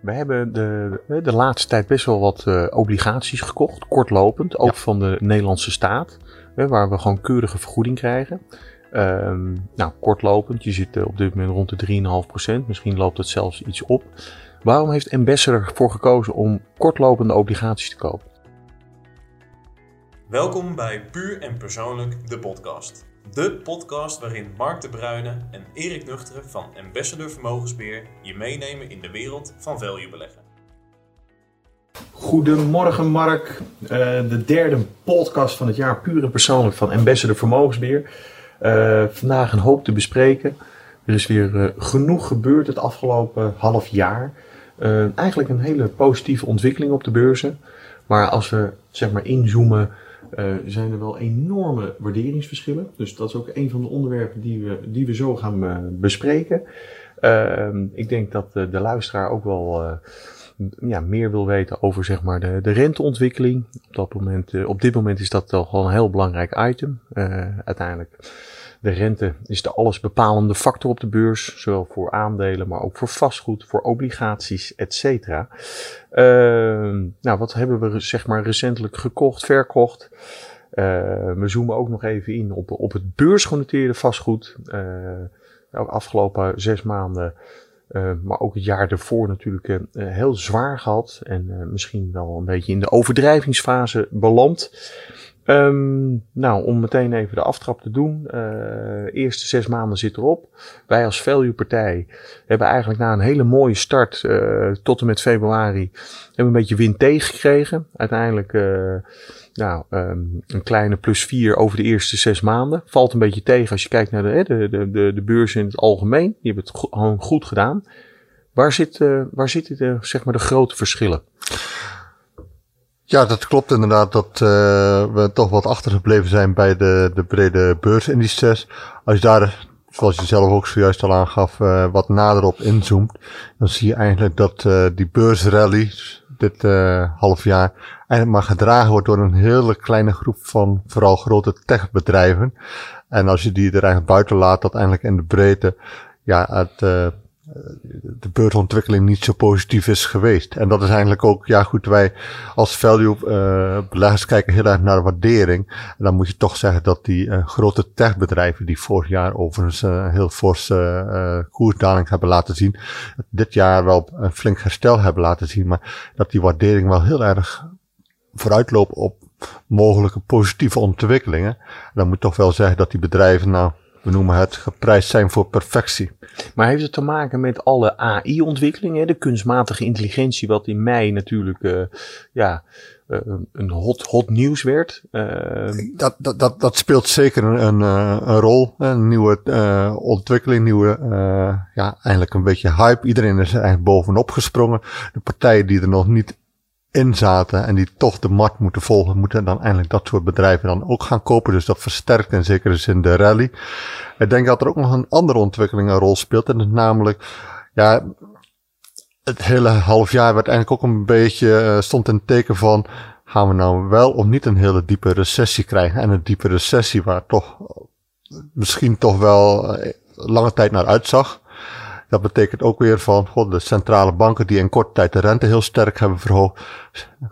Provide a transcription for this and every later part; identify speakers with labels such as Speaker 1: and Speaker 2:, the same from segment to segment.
Speaker 1: We hebben de, de laatste tijd best wel wat uh, obligaties gekocht, kortlopend, ook ja. van de Nederlandse staat, hè, waar we gewoon keurige vergoeding krijgen. Um, nou, kortlopend, je zit uh, op dit moment rond de 3,5%, misschien loopt het zelfs iets op. Waarom heeft Ambassador ervoor gekozen om kortlopende obligaties te kopen?
Speaker 2: Welkom bij Puur en Persoonlijk, de podcast. De podcast waarin Mark de Bruyne en Erik Nuchteren van Ambassador Vermogensbeheer je meenemen in de wereld van value beleggen.
Speaker 1: Goedemorgen Mark, uh, de derde podcast van het jaar Puur en Persoonlijk van Ambassador Vermogensbeheer. Uh, vandaag een hoop te bespreken. Er is weer uh, genoeg gebeurd het afgelopen half jaar. eigenlijk een hele positieve ontwikkeling op de beurzen. Maar als we zeg maar inzoomen uh, zijn er wel enorme waarderingsverschillen. Dus dat is ook een van de onderwerpen die we, die we zo gaan uh, bespreken. Uh, ik denk dat de, de luisteraar ook wel eh, ja, meer wil weten over zeg maar, de, de renteontwikkeling. Op, dat moment, op dit moment is dat toch gewoon een heel belangrijk item. uiteindelijk. De rente is de allesbepalende factor op de beurs, zowel voor aandelen, maar ook voor vastgoed, voor obligaties, etc. Uh, nou, wat hebben we zeg maar recentelijk gekocht, verkocht? Uh, we zoomen ook nog even in op, op het beursgenoteerde vastgoed. Uh, ook afgelopen zes maanden, maar ook het jaar ervoor natuurlijk heel zwaar gehad. En misschien wel een beetje in de overdrijvingsfase beland. Um, nou, om meteen even de aftrap te doen. Uh, eerste zes maanden zit erop. Wij als value partij hebben eigenlijk na een hele mooie start uh, tot en met februari hebben een beetje wind tegengekregen. Uiteindelijk uh, nou, um, een kleine plus vier over de eerste zes maanden. Valt een beetje tegen als je kijkt naar de, de, de, de, de beurs in het algemeen. Die hebben het gewoon goed gedaan. Waar, zit, waar zitten de, zeg maar de grote verschillen?
Speaker 3: Ja, dat klopt inderdaad dat uh, we toch wat achtergebleven zijn bij de, de brede beursindices. Als je daar, zoals je zelf ook zojuist al aangaf, uh, wat nader op inzoomt, dan zie je eigenlijk dat uh, die beursrally dit half jaar eigenlijk maar gedragen wordt door een hele kleine groep van vooral grote techbedrijven. En als je die er eigenlijk buiten laat, dat eigenlijk in de breedte ja, het de beursontwikkeling niet zo positief is geweest. En dat is eigenlijk ook, ja goed, wij als value uh, beleggers kijken heel erg naar de waardering. En dan moet je toch zeggen dat die uh, grote techbedrijven, die vorig jaar overigens een uh, heel forse koersdaling hebben laten zien, dit jaar wel een flink herstel hebben laten zien, maar dat die waardering wel heel erg vooruitloopt op mogelijke positieve ontwikkelingen. Dan moet ik toch wel zeggen dat die bedrijven nou we noemen het geprijsd zijn voor perfectie.
Speaker 1: Maar heeft het te maken met alle AI-ontwikkelingen, de kunstmatige intelligentie, wat in mei natuurlijk uh, ja, uh, een hot, hot nieuws werd?
Speaker 3: Uh, dat, dat, dat, dat speelt zeker een, een, een rol. Een nieuwe ontwikkeling, nieuwe, ja, eigenlijk een beetje hype. Iedereen is eigenlijk bovenop gesprongen. De partijen die er nog niet in zaten en die toch de markt moeten volgen, moeten dan eindelijk dat soort bedrijven dan ook gaan kopen. Dus dat versterkt in zekere zin de rally. Ik denk dat er ook nog een andere ontwikkeling een rol speelt. En dat namelijk, ja, het hele half jaar werd eigenlijk ook een beetje, uh, stond in het teken van, gaan we nou wel of niet een hele diepe recessie krijgen? En een diepe recessie waar toch misschien toch wel uh, lange tijd naar uitzag. Dat betekent ook weer van, god, de centrale banken die in korte tijd de rente heel sterk hebben verhoogd,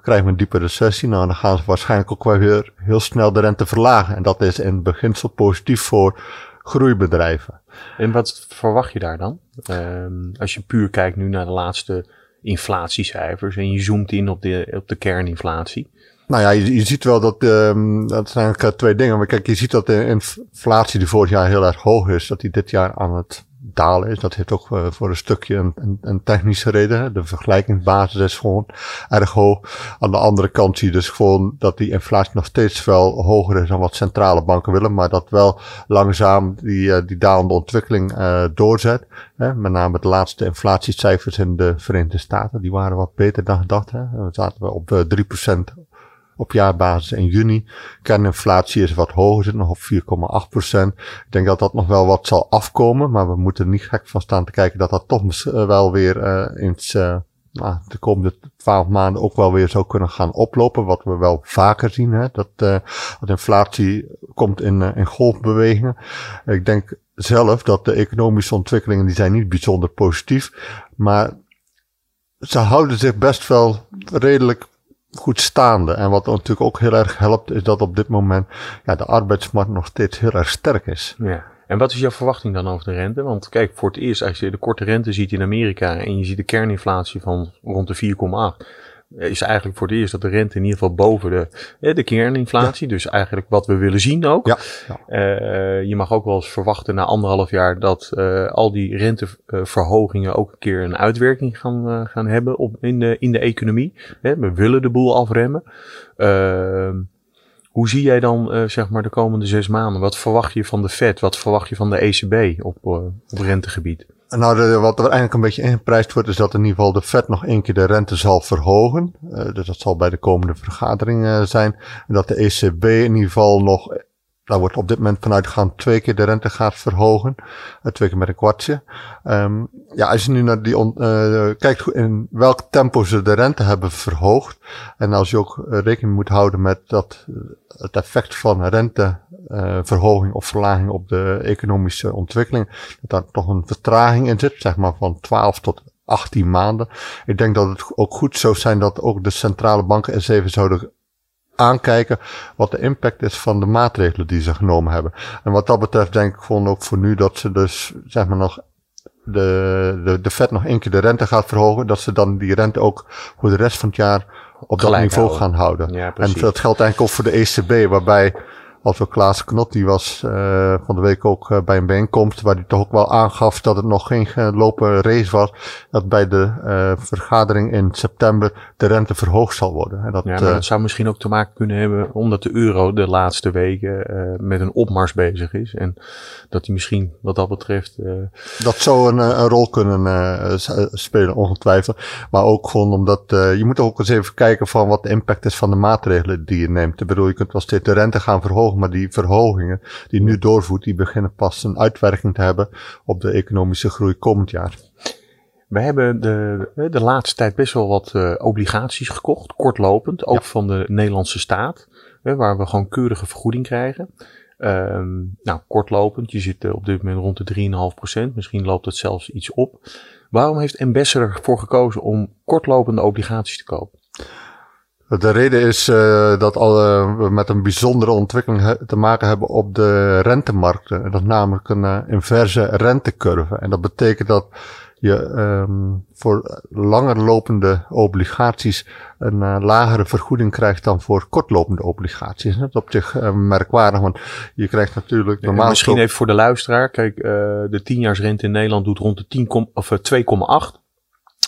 Speaker 3: krijgen we een diepe recessie. Nou, dan gaan ze waarschijnlijk ook weer heel snel de rente verlagen. En dat is in beginsel positief voor groeibedrijven.
Speaker 1: En wat verwacht je daar dan? Um, als je puur kijkt nu naar de laatste inflatiecijfers en je zoomt in op de, op de kerninflatie.
Speaker 3: Nou ja, je, je ziet wel dat, um, dat zijn eigenlijk twee dingen. Maar kijk, je ziet dat de inflatie die vorig jaar heel erg hoog is, dat die dit jaar aan het dalen is. Dat heeft ook uh, voor een stukje een, technische reden. De vergelijkingsbasis is gewoon erg hoog. Aan de andere kant zie je dus gewoon dat die inflatie nog steeds wel hoger is dan wat centrale banken willen. Maar dat wel langzaam die, uh, die dalende ontwikkeling uh, doorzet. Hè. Met name de laatste inflatiecijfers in de Verenigde Staten. Die waren wat beter dan gedacht. Hè. We zaten op 3% op jaarbasis in juni. Kerninflatie is wat hoger, zit nog op 4,8 procent. Ik denk dat dat nog wel wat zal afkomen, maar we moeten niet gek van staan te kijken dat dat toch eh, wel weer uh, eens, uh, de komende twaalf maanden ook wel weer zou kunnen gaan oplopen. Wat we wel vaker zien, hè, dat, uh, dat inflatie komt in, uh, in golfbewegingen. Ik denk zelf dat de economische ontwikkelingen, die zijn niet bijzonder positief, maar ze houden zich best wel redelijk goed staande. En wat natuurlijk ook heel erg helpt, is dat op dit moment ja, de arbeidsmarkt nog steeds heel erg sterk is.
Speaker 1: Ja. En wat is jouw verwachting dan over de rente? Want kijk, voor het eerst, als je de korte rente ziet in Amerika en je ziet de kerninflatie van rond de 4,8 is eigenlijk voor het eerst dat de rente in ieder geval boven de, de kerninflatie. Dus eigenlijk wat we willen zien ook. Ja, uh, je mag ook wel eens verwachten na anderhalf jaar dat al die renteverhogingen ook een keer een uitwerking gaan, gaan hebben op, in, de, in de economie. we willen de boel afremmen. Ehm, hoe zie jij dan zeg maar de komende zes maanden? Wat verwacht je van de Fed? Wat verwacht je van de ECB op, op rentegebied?
Speaker 3: Nou, wat er eigenlijk een beetje ingeprijsd wordt, is dat in ieder geval de Fed nog één keer de rente zal verhogen. Uh, dus dat zal bij de komende vergadering uh, zijn. En dat de ECB in ieder geval nog, daar wordt op dit moment vanuit gegaan, twee keer de rente gaat verhogen. Uh, twee keer met een kwartje. Um, ja, als je nu naar die, kijkt in welk tempo ze de rente hebben verhoogd. En als je ook rekening moet houden met dat het effect van rente uh, verhoging of verlaging op de economische ontwikkeling, dat daar toch een vertraging in zit, zeg maar van 12 tot 18 maanden. Ik denk dat het ook goed zou zijn dat ook de centrale banken eens even zouden aankijken wat de impact is van de maatregelen die ze genomen hebben. En wat dat betreft denk ik gewoon ook voor nu dat ze dus zeg maar nog de, de, de Fed nog één keer de rente gaat verhogen, dat ze dan die rente ook voor de rest van het jaar op dat niveau gaan houden. Ja, en dat geldt eigenlijk ook voor de ECB, waarbij als ook Klaas Knot, die was uh, van de week ook uh, bij een bijeenkomst, waar hij toch ook wel aangaf dat het nog geen gelopen race was, dat bij de uh, vergadering in september de rente verhoogd zal worden.
Speaker 1: En dat, ja, maar dat zou misschien ook te maken kunnen hebben omdat de euro de laatste weken met een opmars bezig is. En dat hij misschien wat dat betreft...
Speaker 3: dat zou een, een rol kunnen spelen, ongetwijfeld. Maar ook gewoon omdat je moet ook eens even kijken van wat de impact is van de maatregelen die je neemt. Ik bedoel, je kunt wel steeds de rente gaan verhogen maar die verhogingen die nu doorvoert, die beginnen pas een uitwerking te hebben op de economische groei komend jaar.
Speaker 1: We hebben de, de laatste tijd best wel wat uh, obligaties gekocht, kortlopend, ook van de Nederlandse staat, hè, waar we gewoon keurige vergoeding krijgen. Um, nou, kortlopend, je zit uh, op dit moment rond de 3,5%, misschien loopt het zelfs iets op. Waarom heeft Ambassador ervoor gekozen om kortlopende obligaties te kopen?
Speaker 3: De reden is uh, dat uh, we met een bijzondere ontwikkeling te maken hebben op de rentemarkten. En dat is namelijk een uh, inverse rentecurve. En dat betekent dat je um, voor langer lopende obligaties een lagere vergoeding krijgt dan voor kortlopende obligaties. Dat is op zich merkwaardig, want je krijgt natuurlijk
Speaker 1: normaal... Misschien even voor de luisteraar. Kijk, de tienjaarsrente in Nederland doet rond de 10, of 2,8.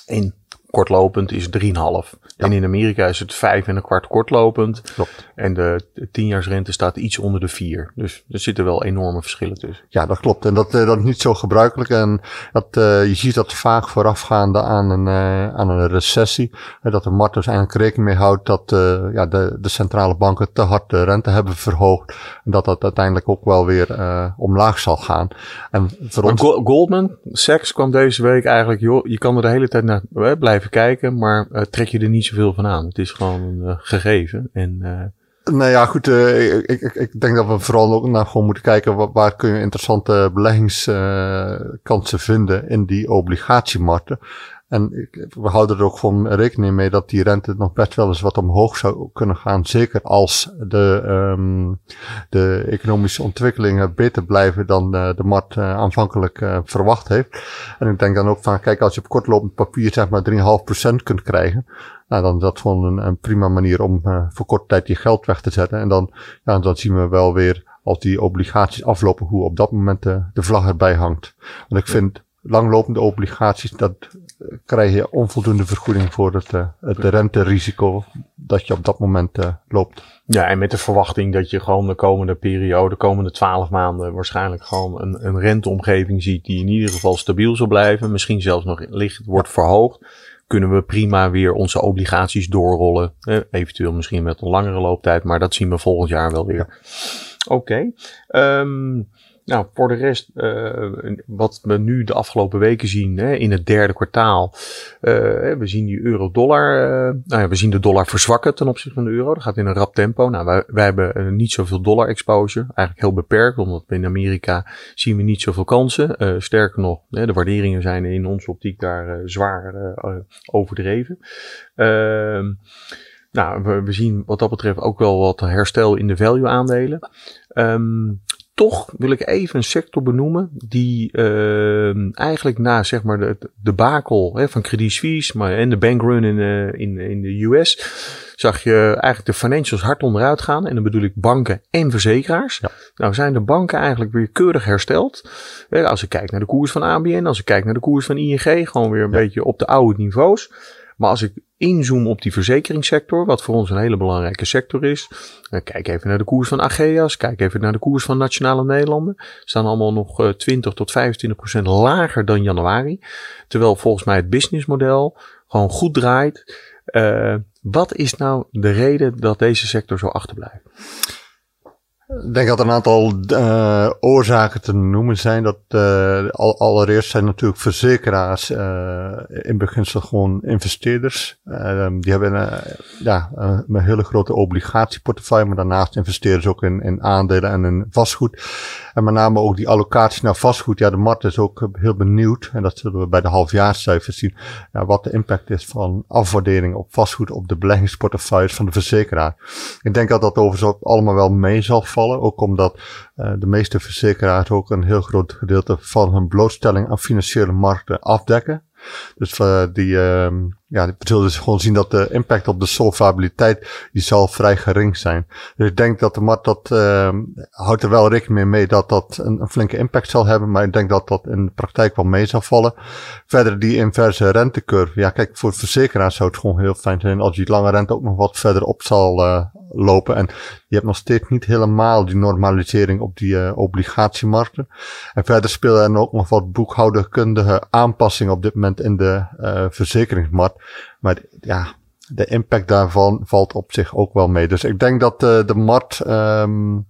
Speaker 1: In kortlopend is 3,5. En in Amerika is het 5 en een kwart kortlopend. Klopt. En de 10-jaarsrente staat iets onder de 4. Dus er zitten wel enorme verschillen tussen.
Speaker 3: Ja, dat klopt. En dat, uh, dat is niet zo gebruikelijk. En dat, uh, je ziet dat vaak voorafgaande aan een, uh, aan een recessie. dat de markt dus eigenlijk rekening mee houdt dat ja, de, de centrale banken te hard de rente hebben verhoogd. En dat dat uiteindelijk ook wel weer omlaag zal gaan. En
Speaker 1: voor ons... Goldman Sachs kwam deze week eigenlijk, joh, je kan er de hele tijd naar blijven kijken, maar trek je er niet zoveel van aan. Het is gewoon een uh, gegeven. En, uh...
Speaker 3: Nou ja, goed. Ik, ik, ik denk dat we vooral ook naar gewoon moeten kijken waar, waar kun je interessante beleggingskansen vinden in die obligatiemarkten. En we houden er ook van rekening mee dat die rente nog best wel eens wat omhoog zou kunnen gaan. Zeker als de, um, de economische ontwikkelingen beter blijven dan de, de markt uh, aanvankelijk uh, verwacht heeft. En ik denk dan ook van, kijk, als je op kortlopend papier zeg maar 3,5% kunt krijgen. Nou, dan is dat gewoon een, een prima manier om voor korte tijd je geld weg te zetten. En dan, ja, dan zien we wel weer als die obligaties aflopen, hoe op dat moment de, de vlag erbij hangt. Want ik vind langlopende obligaties, dat krijg je onvoldoende vergoeding voor het, uh, het renterisico dat je op dat moment uh, loopt.
Speaker 1: Ja, en met de verwachting dat je gewoon de komende periode, de komende twaalf maanden, waarschijnlijk gewoon een, een renteomgeving ziet die in ieder geval stabiel zal blijven. Misschien zelfs nog licht wordt verhoogd. Kunnen we prima weer onze obligaties doorrollen. Eh, eventueel misschien met een langere looptijd, maar dat zien we volgend jaar wel weer. Oké. Okay. Um, nou, voor de rest, uh, wat we nu de afgelopen weken zien hè, in het derde kwartaal. Uh, we zien die euro-dollar, uh, nou ja, we zien de dollar verzwakken ten opzichte van de euro. Dat gaat in een rap tempo. Nou, wij, wij hebben niet zoveel dollar exposure. Eigenlijk heel beperkt, omdat in Amerika zien we niet zoveel kansen. sterker nog, hè, de waarderingen zijn in onze optiek daar zwaar overdreven. Ehm, nou, we, zien wat dat betreft ook wel wat herstel in de value aandelen. Um, toch wil ik even een sector benoemen die uh, eigenlijk na zeg maar de, de bakel hè, van Credit Suisse maar, en de bankrun in, uh, in, in de US zag je eigenlijk de financials hard onderuit gaan. En dan bedoel ik banken en verzekeraars. Ja. Nou zijn de banken eigenlijk weer keurig hersteld. Als ik kijk naar de koers van ABN, als ik kijk naar de koers van ING, gewoon weer een beetje op de oude niveaus. Maar als ik inzoom op die verzekeringssector, wat voor ons een hele belangrijke sector is. Kijk even naar de koers van Ageas, kijk even naar de koers van Nationale Nederlanden. Staan allemaal nog 20 eh, tot 25 procent lager dan januari. Terwijl volgens mij het businessmodel gewoon goed draait. Uh, wat is nou de reden dat deze sector zo achterblijft?
Speaker 3: Ik denk dat er een aantal uh, oorzaken te noemen zijn. Dat uh, al, allereerst zijn natuurlijk verzekeraars uh, in beginsel gewoon investeerders. die hebben ja, een hele grote obligatieportefeuille, maar daarnaast investeren ze ook in, in aandelen en in vastgoed. En met name ook die allocatie naar vastgoed. Ja, de markt is ook heel benieuwd. En dat zullen we bij de halfjaarscijfers zien. Ja, wat de impact is van afwaardering op vastgoed op de beleggingsportefeuilles van de verzekeraar. Ik denk dat dat overigens ook allemaal wel mee zal vallen. Ook omdat uh, de meeste verzekeraars ook een heel groot gedeelte van hun blootstelling aan financiële markten afdekken. Dus uh, die, uh, ja, we zullen dus gewoon zien dat de impact op de solvabiliteit, die zal vrij gering zijn. Dus ik denk dat de markt dat, uh, houdt er wel rekening mee dat dat een, een, flinke impact zal hebben, maar ik denk dat dat in de praktijk wel mee zal vallen. Verder die inverse rentecurve. Ja, kijk, voor verzekeraars zou het gewoon heel fijn zijn als die lange rente ook nog wat verder op zal uh, lopen. En je hebt nog steeds niet helemaal die normalisering op die uh, obligatiemarkten. En verder spelen er ook nog wat boekhouderkundige aanpassingen op dit moment in de uh, Maar ja, de impact daarvan valt op zich ook wel mee. Dus ik denk dat uh, de markt um,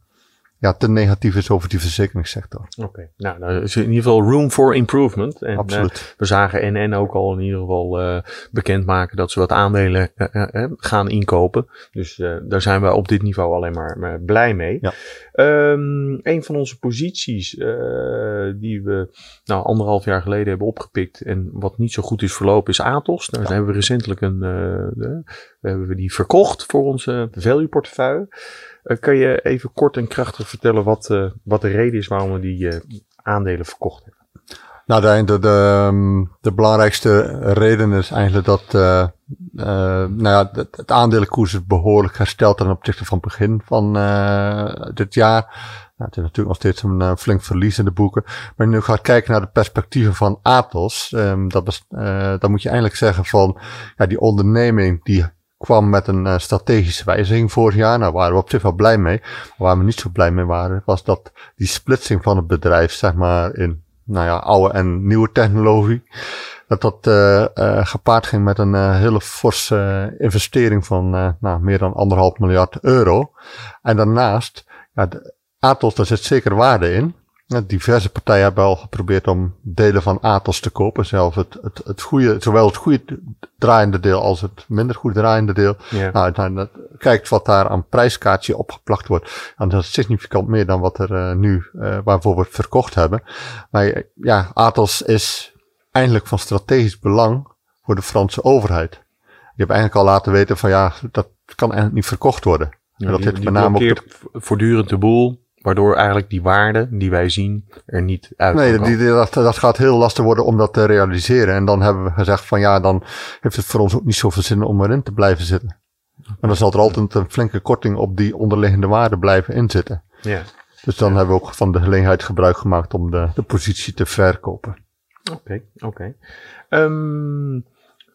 Speaker 3: ja, te negatief is over die verzekeringssector.
Speaker 1: Oké, okay. nou, nou is in ieder geval room for improvement. En,
Speaker 3: Absoluut.
Speaker 1: Uh, we zagen NN ook al in ieder geval uh, bekendmaken dat ze wat aandelen uh, gaan inkopen. Dus daar zijn we op dit niveau alleen maar, maar blij mee.
Speaker 3: Ja.
Speaker 1: Um, een van onze posities die we nou, anderhalf jaar geleden hebben opgepikt en wat niet zo goed is verlopen is Atos. Daar ja. hebben we recentelijk een, de, hebben we die verkocht voor onze value portefeuille. Uh, kan je even kort en krachtig vertellen wat, uh, wat de reden is waarom we die uh, aandelen verkocht hebben?
Speaker 3: Nou, de, de, de, de, belangrijkste reden is eigenlijk dat nou ja, het, aandelenkoers is behoorlijk hersteld ten opzichte van het begin van dit jaar. Nou, het is natuurlijk nog steeds een flink verlies in de boeken. Maar nu gaat kijken naar de perspectieven van Atos, um, dat dan moet je eigenlijk zeggen van ja, die onderneming die kwam met een uh, strategische wijziging vorig jaar. Nou, waren we op zich wel blij mee. Maar waar we niet zo blij mee waren, was dat die splitsing van het bedrijf, zeg maar, in, nou ja, oude en nieuwe technologie, dat dat uh, gepaard ging met een hele forse investering van, nou, meer dan anderhalf miljard euro. En daarnaast, ja, de, Atos, daar zit zeker waarde in. Diverse partijen hebben al geprobeerd om delen van Atos te kopen. Zelf het, het, het goede, zowel het goede draaiende deel als het minder goed draaiende deel.
Speaker 1: Ja.
Speaker 3: Nou, dan kijkt wat daar aan prijskaartje opgeplakt wordt. En dat is significant meer dan wat er uh, nu, uh, waarvoor we het verkocht hebben. Maar ja, Atos is eindelijk van strategisch belang voor de Franse overheid. Die hebben eigenlijk al laten weten van ja, dat kan eigenlijk niet verkocht worden.
Speaker 1: Ja, en dat die, met name ook de... voortdurend de boel. Waardoor eigenlijk die waarde die wij zien er niet uit
Speaker 3: Nee, die, die, dat, dat gaat heel lastig worden om dat te realiseren. En dan hebben we gezegd van ja, dan heeft het voor ons ook niet zoveel zin om erin te blijven zitten. Maar dan zal er altijd een flinke korting op die onderliggende waarde blijven inzitten.
Speaker 1: Ja.
Speaker 3: Dus dan hebben we ook van de gelegenheid gebruik gemaakt om de, de positie te verkopen.
Speaker 1: Oké, okay, oké. Okay. Um,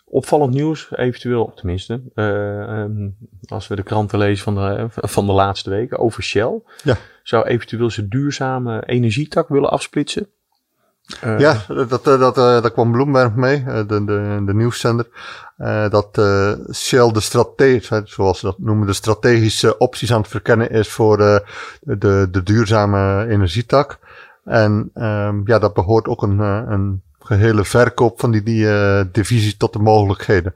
Speaker 1: opvallend nieuws, eventueel, tenminste, uh, um, als we de kranten lezen van de, van de laatste weken over Shell.
Speaker 3: Ja.
Speaker 1: Zou eventueel zijn duurzame energietak willen afsplitsen.
Speaker 3: Uh, ja, dat, dat, dat, dat kwam Bloomberg mee, de, de, de nieuwszender. Uh, dat uh, Shell de strategie, zoals ze dat noemen, de strategische opties aan het verkennen is voor de, de, de duurzame energietak. En um, ja, dat behoort ook een, een gehele verkoop van die, die uh, divisie tot de mogelijkheden.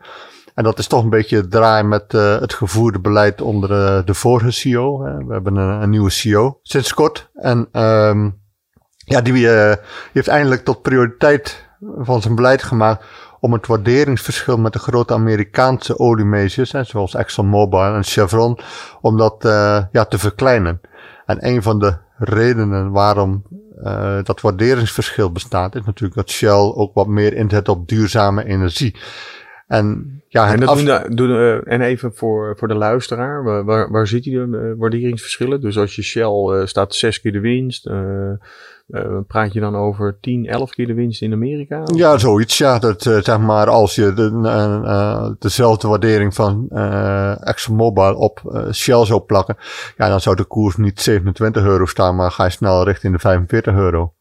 Speaker 3: En dat is toch een beetje het draaien met uh, het gevoerde beleid onder uh, de vorige CEO. Hè. We hebben een, een, nieuwe CEO sinds kort. En um, ja, die, uh, heeft eindelijk tot prioriteit van zijn beleid gemaakt om het waarderingsverschil met de grote Amerikaanse oliemajors, zoals ExxonMobil en Chevron, om dat ja, te verkleinen. En een van de redenen waarom uh, dat waarderingsverschil bestaat, is natuurlijk dat Shell ook wat meer inzet op duurzame energie.
Speaker 1: En, ja, en, dat doen, doen uh, en even voor, voor de luisteraar, waar, waar, ziet je de uh, waarderingsverschillen? Dus als je Shell staat zes keer de winst, uh, praat je dan over 10, 11 keer de winst in Amerika?
Speaker 3: Ja, zoiets. Ja, dat zeg maar als je de, dezelfde waardering van ExxonMobil op Shell zou plakken, ja, dan zou de koers niet 27 euro staan, maar ga je snel richting de 45 euro.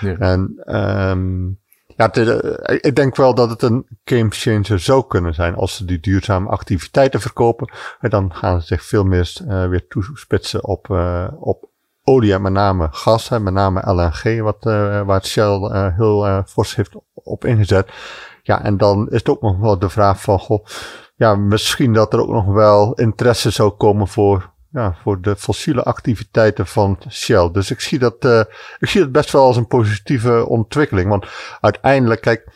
Speaker 3: Ja. En um, ja, te, ik denk wel dat het een game changer zou kunnen zijn als ze die duurzame activiteiten verkopen. En dan gaan ze zich veel meer weer toespitsen op, op olie en met name gas, hè, met name LNG, wat, uh, waar Shell heel fors heeft op ingezet. Ja, en dan is het ook nog wel de vraag van, goh, ja, misschien dat er ook nog wel interesse zou komen voor, ja, voor de fossiele activiteiten van Shell. Dus ik zie dat, uh, ik zie dat best wel als een positieve ontwikkeling. Want uiteindelijk, kijk,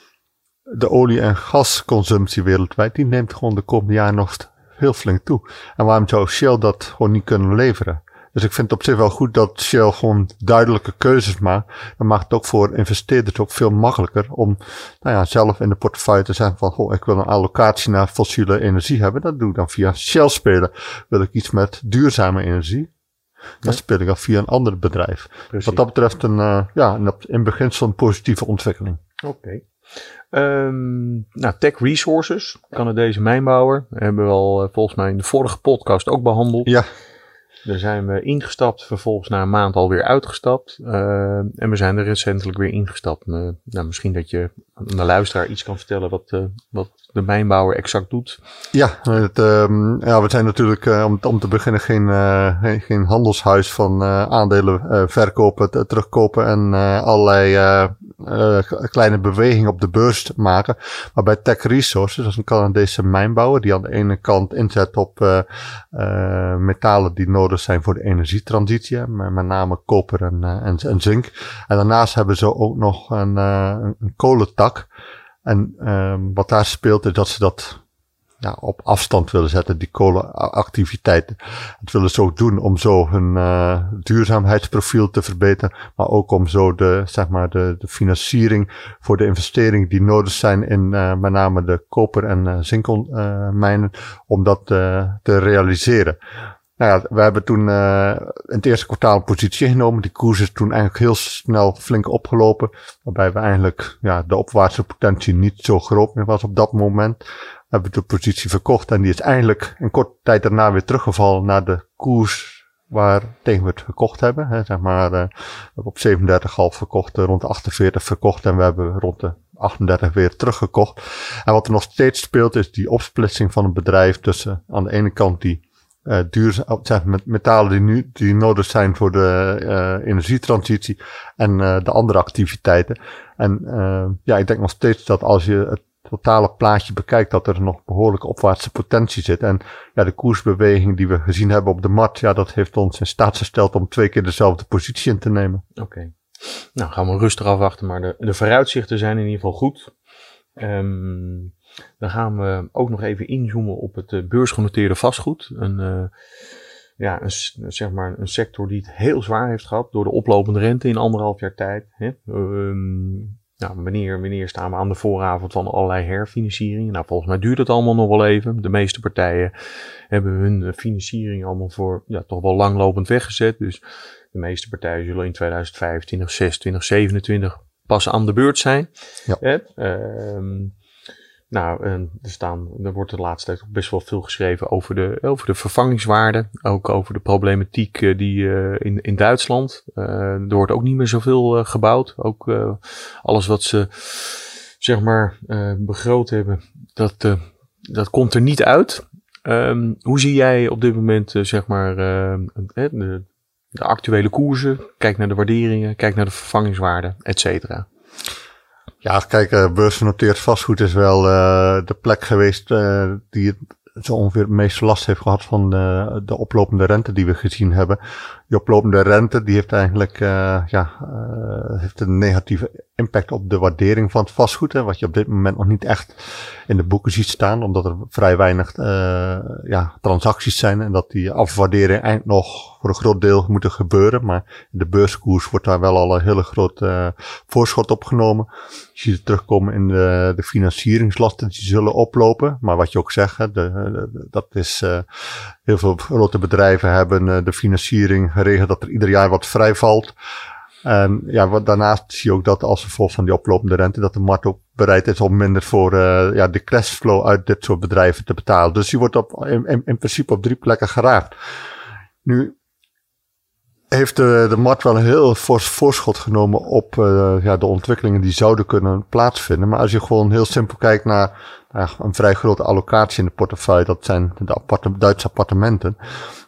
Speaker 3: de olie- en gasconsumptie wereldwijd, die neemt gewoon de komende jaren nog heel flink toe. En waarom zou Shell dat gewoon niet kunnen leveren? Dus ik vind het op zich wel goed dat Shell gewoon duidelijke keuzes maakt. Dan maakt het ook voor investeerders ook veel makkelijker om nou ja, zelf in de portefeuille te zeggen van, goh, ik wil een allocatie naar fossiele energie hebben. Dat doe ik dan via Shell spelen. Wil ik iets met duurzame energie? Dan speel ik dan via een ander bedrijf. Precies. Wat dat betreft een, uh, ja, een, in beginsel een positieve ontwikkeling.
Speaker 1: Oké. Okay. Um, nou, Tech Resources, Canadese mijnbouwer, hebben we al uh, volgens mij in de vorige podcast ook behandeld.
Speaker 3: Ja.
Speaker 1: Daar zijn we ingestapt, vervolgens na een maand alweer uitgestapt. Uh, en we zijn er recentelijk weer ingestapt. Uh, nou, misschien dat je aan de luisteraar iets kan vertellen wat, uh, wat de mijnbouwer exact doet.
Speaker 3: Ja, het, um, ja we zijn natuurlijk om, om te beginnen geen, geen handelshuis van aandelen verkopen, terugkopen en allerlei kleine beweging op de beurs maken. Maar bij Tech Resources, dat is een Canadese mijnbouwer, die aan de ene kant inzet op metalen die nodig zijn voor de energietransitie, met, met name koper en, en, en, zink. En daarnaast hebben ze ook nog een, een kolentak. En um, wat daar speelt is dat ze dat ja, op afstand willen zetten, die kolenactiviteiten. Het willen ook doen om zo hun uh, duurzaamheidsprofiel te verbeteren, maar ook om zo de, zeg maar, de, de financiering voor de investeringen die nodig zijn in uh, met name de koper- en uh, om dat te realiseren. Nou ja, we hebben toen uh, in het eerste kwartaal positie genomen. Die koers is toen eigenlijk heel snel flink opgelopen. Waarbij we eigenlijk ja, de opwaartse potentie niet zo groot meer was op dat moment hebben de positie verkocht en die is eigenlijk een korte tijd daarna weer teruggevallen naar de koers waar tegen we het gekocht hebben. Hè, zeg maar, uh, we hebben op 37,5 verkocht, uh, rond de 48 verkocht en we hebben rond de 38 weer teruggekocht. En wat er nog steeds speelt is die opsplitsing van het bedrijf tussen aan de ene kant die uh, duurzaam, zeg, met metalen die, nu, die nodig zijn voor de uh, energietransitie en uh, de andere activiteiten. En ja, ik denk nog steeds dat als je het totale plaatje bekijkt, dat er nog behoorlijke opwaartse potentie zit. En ja, de koersbeweging die we gezien hebben op de markt, ja, dat heeft ons in staat gesteld om twee keer dezelfde positie in te nemen.
Speaker 1: Oké. Nou, gaan we rustig afwachten, maar de, de vooruitzichten zijn in ieder geval goed. Um, dan gaan we ook nog even inzoomen op het uh, beursgenoteerde vastgoed. Een, uh, ja, een, zeg maar een sector die het heel zwaar heeft gehad door de oplopende rente in anderhalf jaar tijd. Hè. Um, nou, wanneer, staan we aan de vooravond van allerlei herfinancieringen? Nou, volgens mij duurt het allemaal nog wel even. De meeste partijen hebben hun financiering allemaal voor ja, toch wel langlopend weggezet. Dus de meeste partijen zullen in 2025, 26, 27 pas aan de beurt zijn.
Speaker 3: Ja.
Speaker 1: Eh, nou, er, staan, er wordt de laatste tijd best wel veel geschreven over de, over de vervangingswaarde. Ook over de problematiek uh, die uh, in, in Duitsland. Uh, er wordt ook niet meer zoveel gebouwd. Ook alles wat ze zeg maar begroot hebben, dat, dat komt er niet uit. Um, hoe zie jij op dit moment zeg maar de, de actuele koersen, kijk naar de waarderingen, kijk naar de vervangingswaarde, et cetera.
Speaker 3: Ja, kijk, uh, beursgenoteerd vastgoed is wel uh, de plek geweest uh, die het zo ongeveer het meeste last heeft gehad van de oplopende rente die we gezien hebben. Die oplopende rente die heeft eigenlijk ja, heeft een negatieve impact op de waardering van het vastgoed. Hè, wat je op dit moment nog niet echt in de boeken ziet staan, omdat er vrij weinig uh, ja, transacties zijn en dat die afwaardering eind nog voor een groot deel moeten gebeuren. Maar de beurskoers wordt daar wel al een hele groot uh, voorschot opgenomen. Je ziet het terugkomen in de, de financieringslasten die zullen oplopen. Maar wat je ook zegt, de, dat is heel veel grote bedrijven hebben de financiering geregeld dat er ieder jaar wat vrijvalt. En ja, wat, daarnaast zie je ook dat als gevolg van die oplopende rente, dat de markt ook bereid is om minder voor uh, ja, de cashflow uit dit soort bedrijven te betalen. Dus die wordt op, in, in principe op drie plekken geraakt. Nu heeft de, de markt wel een heel fors voorschot genomen op uh, ja, de ontwikkelingen die zouden kunnen plaatsvinden. Maar als je gewoon heel simpel kijkt naar ja, een vrij grote allocatie in de portefeuille, dat zijn de appartement, Duitse appartementen.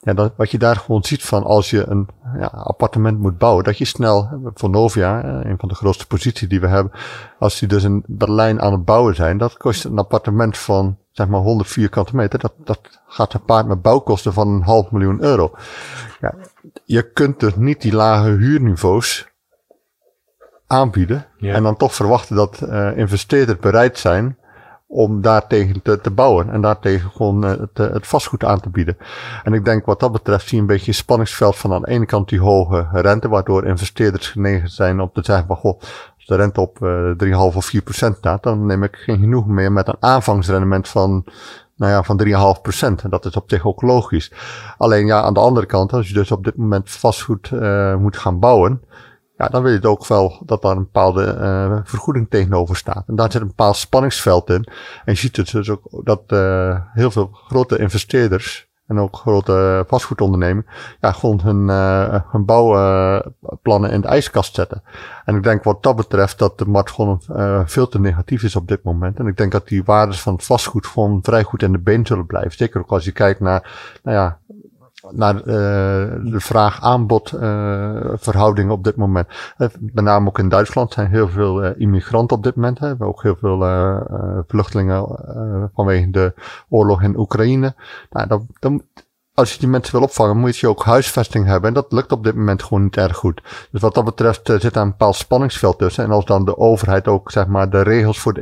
Speaker 3: Ja, dat, wat je daar gewoon ziet van als je een ja, appartement moet bouwen, dat je snel, voor Novia, een van de grootste posities die we hebben, als die dus in Berlijn aan het bouwen zijn, dat kost een appartement van zeg maar 100 vierkante meter, dat, dat gaat gepaard met bouwkosten van een half miljoen euro. Ja, je kunt dus niet die lage huurniveaus aanbieden ja. en dan toch verwachten dat uh, investeerders bereid zijn om daartegen te, te bouwen en daartegen gewoon uh, het, het, vastgoed aan te bieden. En ik denk wat dat betreft zie je een beetje een spanningsveld van aan de ene kant die hoge rente, waardoor investeerders genegen zijn om te zeggen van goh, de rente op uh, 3,5 of 4 procent staat, dan neem ik geen genoeg meer met een aanvangsrendement van nou ja, van 3,5 procent. En dat is op zich ook logisch. Alleen ja, aan de andere kant, als je dus op dit moment vastgoed uh, moet gaan bouwen, ja, dan wil je ook wel dat daar een bepaalde uh, vergoeding tegenover staat. En daar zit een bepaald spanningsveld in. En je ziet dus ook dat heel veel grote investeerders en ook grote vastgoedondernemingen, ja, gewoon hun, uh, hun bouwplannen in de ijskast zetten. En ik denk wat dat betreft dat de markt gewoon veel te negatief is op dit moment. En ik denk dat die waardes van vastgoed gewoon vrij goed in de been zullen blijven. Zeker ook als je kijkt naar, nou ja, naar uh, de vraag-aanbod uh, verhouding op dit moment. Uh, met name ook in Duitsland zijn heel veel immigranten op dit moment. Hè. We hebben ook heel veel vluchtelingen vanwege de oorlog in Oekraïne. Nou, dan, dan, als je die mensen wil opvangen, moet je ook huisvesting hebben. En dat lukt op dit moment gewoon niet erg goed. Dus wat dat betreft zit daar een bepaald spanningsveld tussen. En als dan de overheid ook zeg maar de regels voor de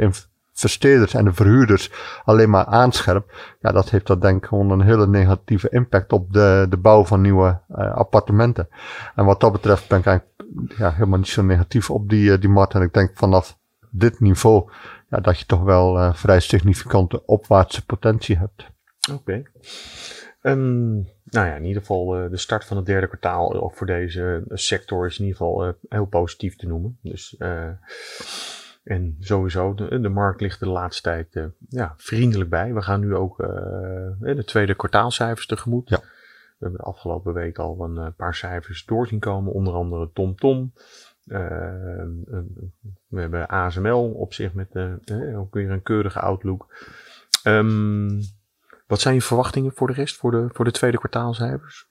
Speaker 3: versteerders en de verhuurders alleen maar aanscherpt, ja, dat heeft dat denk ik gewoon een hele negatieve impact op de, de bouw van nieuwe uh, appartementen. En wat dat betreft ben ik eigenlijk ja, helemaal niet zo negatief op die, uh, die markt. En ik denk vanaf dit niveau, ja, dat je toch wel uh, vrij significante opwaartse potentie hebt.
Speaker 1: Oké. Okay. Um, nou ja, in ieder geval de start van het derde kwartaal ook voor deze sector is in ieder geval heel positief te noemen. Dus en sowieso, de, de markt ligt de laatste tijd uh, ja, vriendelijk bij. We gaan nu ook uh, de tweede kwartaalcijfers tegemoet. Ja. We hebben de afgelopen week al een paar cijfers door zien komen, onder andere TomTom. Tom. We hebben ASML op zich met ook weer een keurige outlook. Um, wat zijn je verwachtingen voor de rest, voor de, voor de tweede kwartaalcijfers?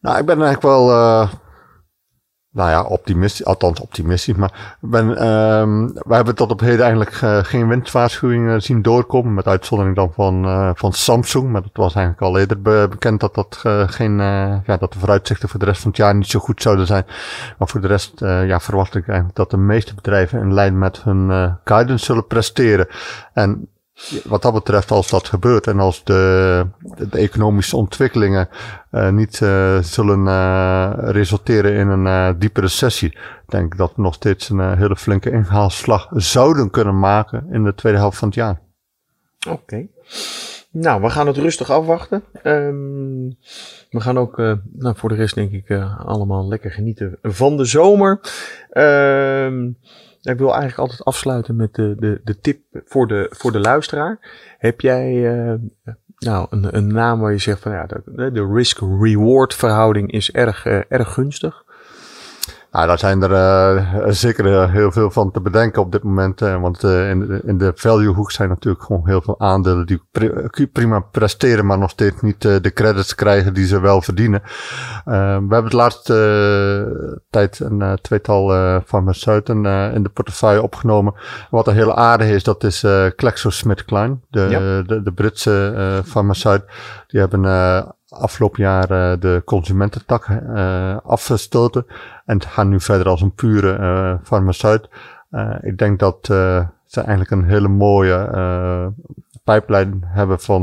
Speaker 3: Nou, ik ben eigenlijk wel nou ja, optimistisch, althans optimistisch. Maar ben, um, we hebben tot op heden eigenlijk uh, geen winstwaarschuwingen zien doorkomen. Met uitzondering dan van, uh, van Samsung. Maar dat was eigenlijk al eerder be bekend dat, dat, uh, geen, ja, dat de vooruitzichten voor de rest van het jaar niet zo goed zouden zijn. Maar voor de rest ja, verwacht ik eigenlijk dat de meeste bedrijven in lijn met hun guidance zullen presteren. En wat dat betreft, als dat gebeurt en als de, de economische ontwikkelingen uh, niet uh, zullen uh, resulteren in een diepe recessie, denk ik dat we nog steeds een hele flinke inhaalslag zouden kunnen maken in de tweede helft van het jaar.
Speaker 1: Oké. Nou, we gaan het rustig afwachten. Um, we gaan ook, nou, voor de rest denk ik, allemaal lekker genieten van de zomer. Um, ik wil eigenlijk altijd afsluiten met de, de, de tip voor de, voor de luisteraar. Heb jij uh, nou, een, een naam waar je zegt van ja, de, de risk-reward verhouding is erg, uh, erg gunstig?
Speaker 3: Nou, daar zijn er uh, zeker heel veel van te bedenken op dit moment. Uh, want uh, in, de, in de value hoek zijn natuurlijk gewoon heel veel aandelen die pri prima presteren, maar nog steeds niet de credits krijgen die ze wel verdienen. we hebben de laatste tijd een tweetal farmaceuten in de portefeuille opgenomen. Wat een hele aardige is, dat is GlaxoSmithKline, de, ja. de, de, Britse farmaceut. Die hebben afgelopen jaar de consumententak uh, afgestoten en gaan nu verder als een pure uh, farmaceut. Ik denk dat ze eigenlijk een hele mooie pipeline hebben van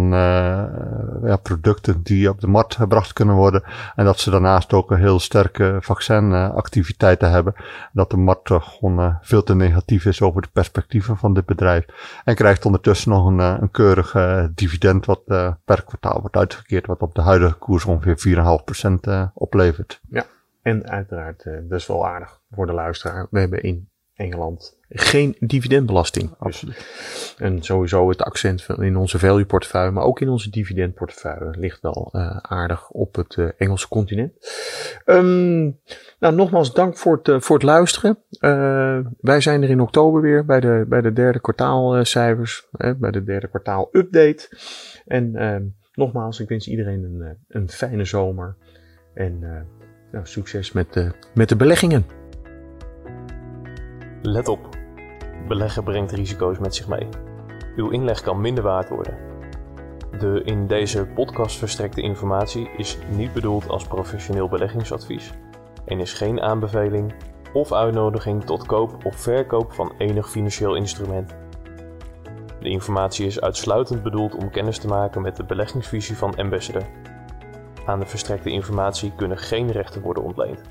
Speaker 3: ja, producten die op de markt gebracht kunnen worden. En dat ze daarnaast ook een heel sterke vaccinactiviteiten hebben. Dat de markt gewoon veel te negatief is over de perspectieven van dit bedrijf. En krijgt ondertussen nog een, een keurig dividend wat per kwartaal wordt uitgekeerd. Wat op de huidige koers ongeveer 4,5% oplevert.
Speaker 1: Ja. En uiteraard best wel aardig voor de luisteraar. We hebben in Engeland geen dividendbelasting. Absoluut. en sowieso het accent in onze value portefeuille, maar ook in onze dividendportefeuille ligt wel uh, aardig op het uh, Engelse continent. Um, nou, nogmaals dank voor het, voor het luisteren. wij zijn er in oktober weer bij de, bij de derde kwartaalcijfers, bij de derde kwartaal update. En ehm, nogmaals, ik wens iedereen een, een fijne zomer. En nou, succes met de, met de beleggingen.
Speaker 2: Let op. Beleggen brengt risico's met zich mee. Uw inleg kan minder waard worden. De in deze podcast verstrekte informatie is niet bedoeld als professioneel beleggingsadvies en is geen aanbeveling of uitnodiging tot koop of verkoop van enig financieel instrument. De informatie is uitsluitend bedoeld om kennis te maken met de beleggingsvisie van Ambassador. Aan de verstrekte informatie kunnen geen rechten worden ontleend.